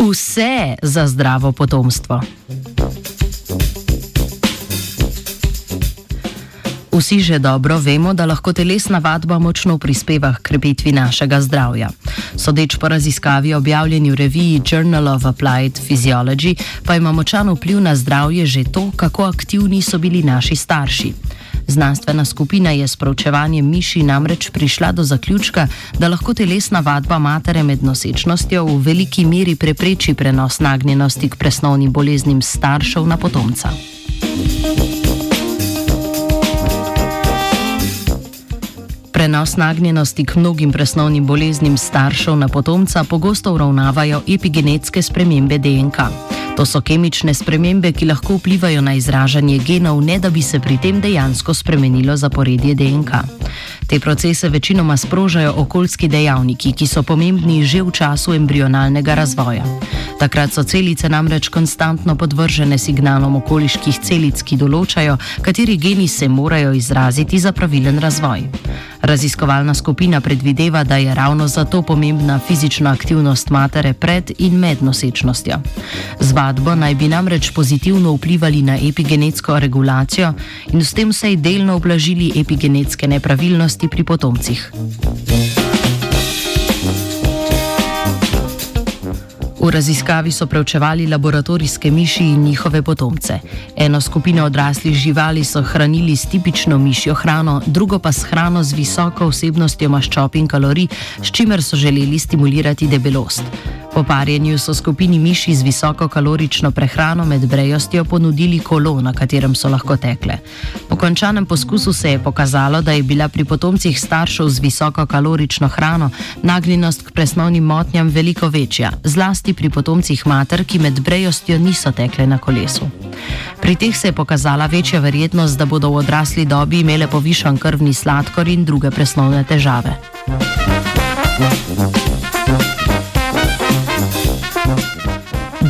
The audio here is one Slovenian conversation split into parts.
Vse za zdravo potomstvo. Vsi že dobro vemo, da lahko telesna vadba močno prispeva k krepitvi našega zdravja. Sodeč po raziskavi objavljeni v reviji Journal of Applied Physiology, pa ima močan vpliv na zdravje že to, kako aktivni so bili naši starši. Znanstvena skupina je s proučevanjem miši namreč prišla do zaključka, da lahko telesna vadba matere med nosečnostjo v veliki meri prepreči prenos nagnjenosti k presnovnim boleznim staršev na potomca. Prenos nagnjenosti k mnogim presnovnim boleznim staršev na potomca pogosto uravnavajo epigenetske spremembe DNK. To so kemične spremembe, ki lahko vplivajo na izražanje genov, ne da bi se pri tem dejansko spremenilo zaporedje DNK. Te procese večinoma sprožajo okoljski dejavniki, ki so pomembni že v času embrionalnega razvoja. Takrat so celice namreč konstantno podvržene signalom okoliških celic, ki določajo, kateri geni se morajo izraziti za pravilen razvoj. Raziskovalna skupina predvideva, da je ravno zato pomembna fizična aktivnost matere pred in med nosečnostjo. Z vadbo naj bi namreč pozitivno vplivali na epigenetsko regulacijo in s tem vsej delno oblažili epigenetske nepravilnosti pri potomcih. V raziskavi so preučevali laboratorijske miši in njihove potomce. Eno skupino odraslih živali so hranili s tipično mišjo hrano, drugo pa s hrano z visoko vsebnostjo maščob in kalorij, s čimer so želeli stimulirati debelost. Po parjenju so skupini miši z visokokalorično prehrano med brejostjo ponudili kolo, na katerem so lahko tekle. Po končanem poskusu se je pokazalo, da je bila pri potomcih staršev z visokokalorično hrano nagnjenost k presnovnim motnjam veliko večja, zlasti pri potomcih mater, ki med brejostjo niso tekle na kolesu. Pri teh se je pokazala večja verjetnost, da bodo v odrasli dobi imele povišan krvni sladkor in druge presnovne težave.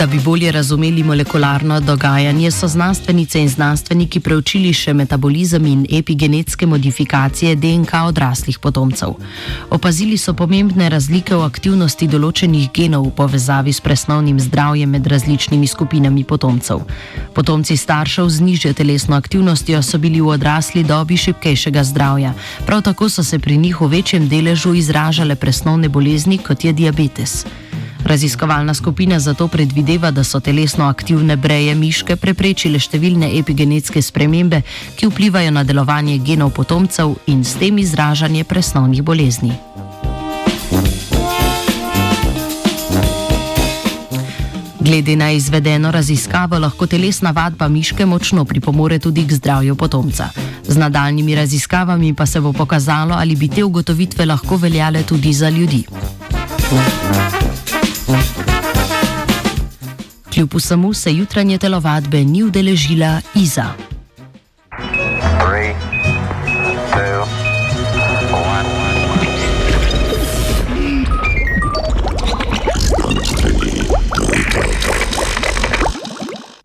Da bi bolje razumeli molekularno dogajanje, so znanstvenice in znanstveniki preučili še metabolizem in epigenetske modifikacije DNK odraslih potomcev. Opazili so pomembne razlike v aktivnosti določenih genov v povezavi s presnovnim zdravjem med različnimi skupinami potomcev. Potomci staršev z nižjo telesno aktivnostjo so bili v odrasli dobi šipkejšega zdravja, prav tako so se pri njih v večjem deležu izražale presnovne bolezni, kot je diabetes. Raziskovalna skupina zato predvideva, da so telesno aktivne breje miške preprečile številne epigenetske spremembe, ki vplivajo na delovanje genov potomcev in s tem izražanje presnovnih bolezni. Glede na izvedeno raziskavo, lahko telesna vadba miške močno pripomore tudi k zdravju potomca. Z nadaljnimi raziskavami pa se bo pokazalo, ali bi te ugotovitve lahko veljale tudi za ljudi. Thank you. Kljub vsemu se jutranje telovadbe ni udeležila Iza.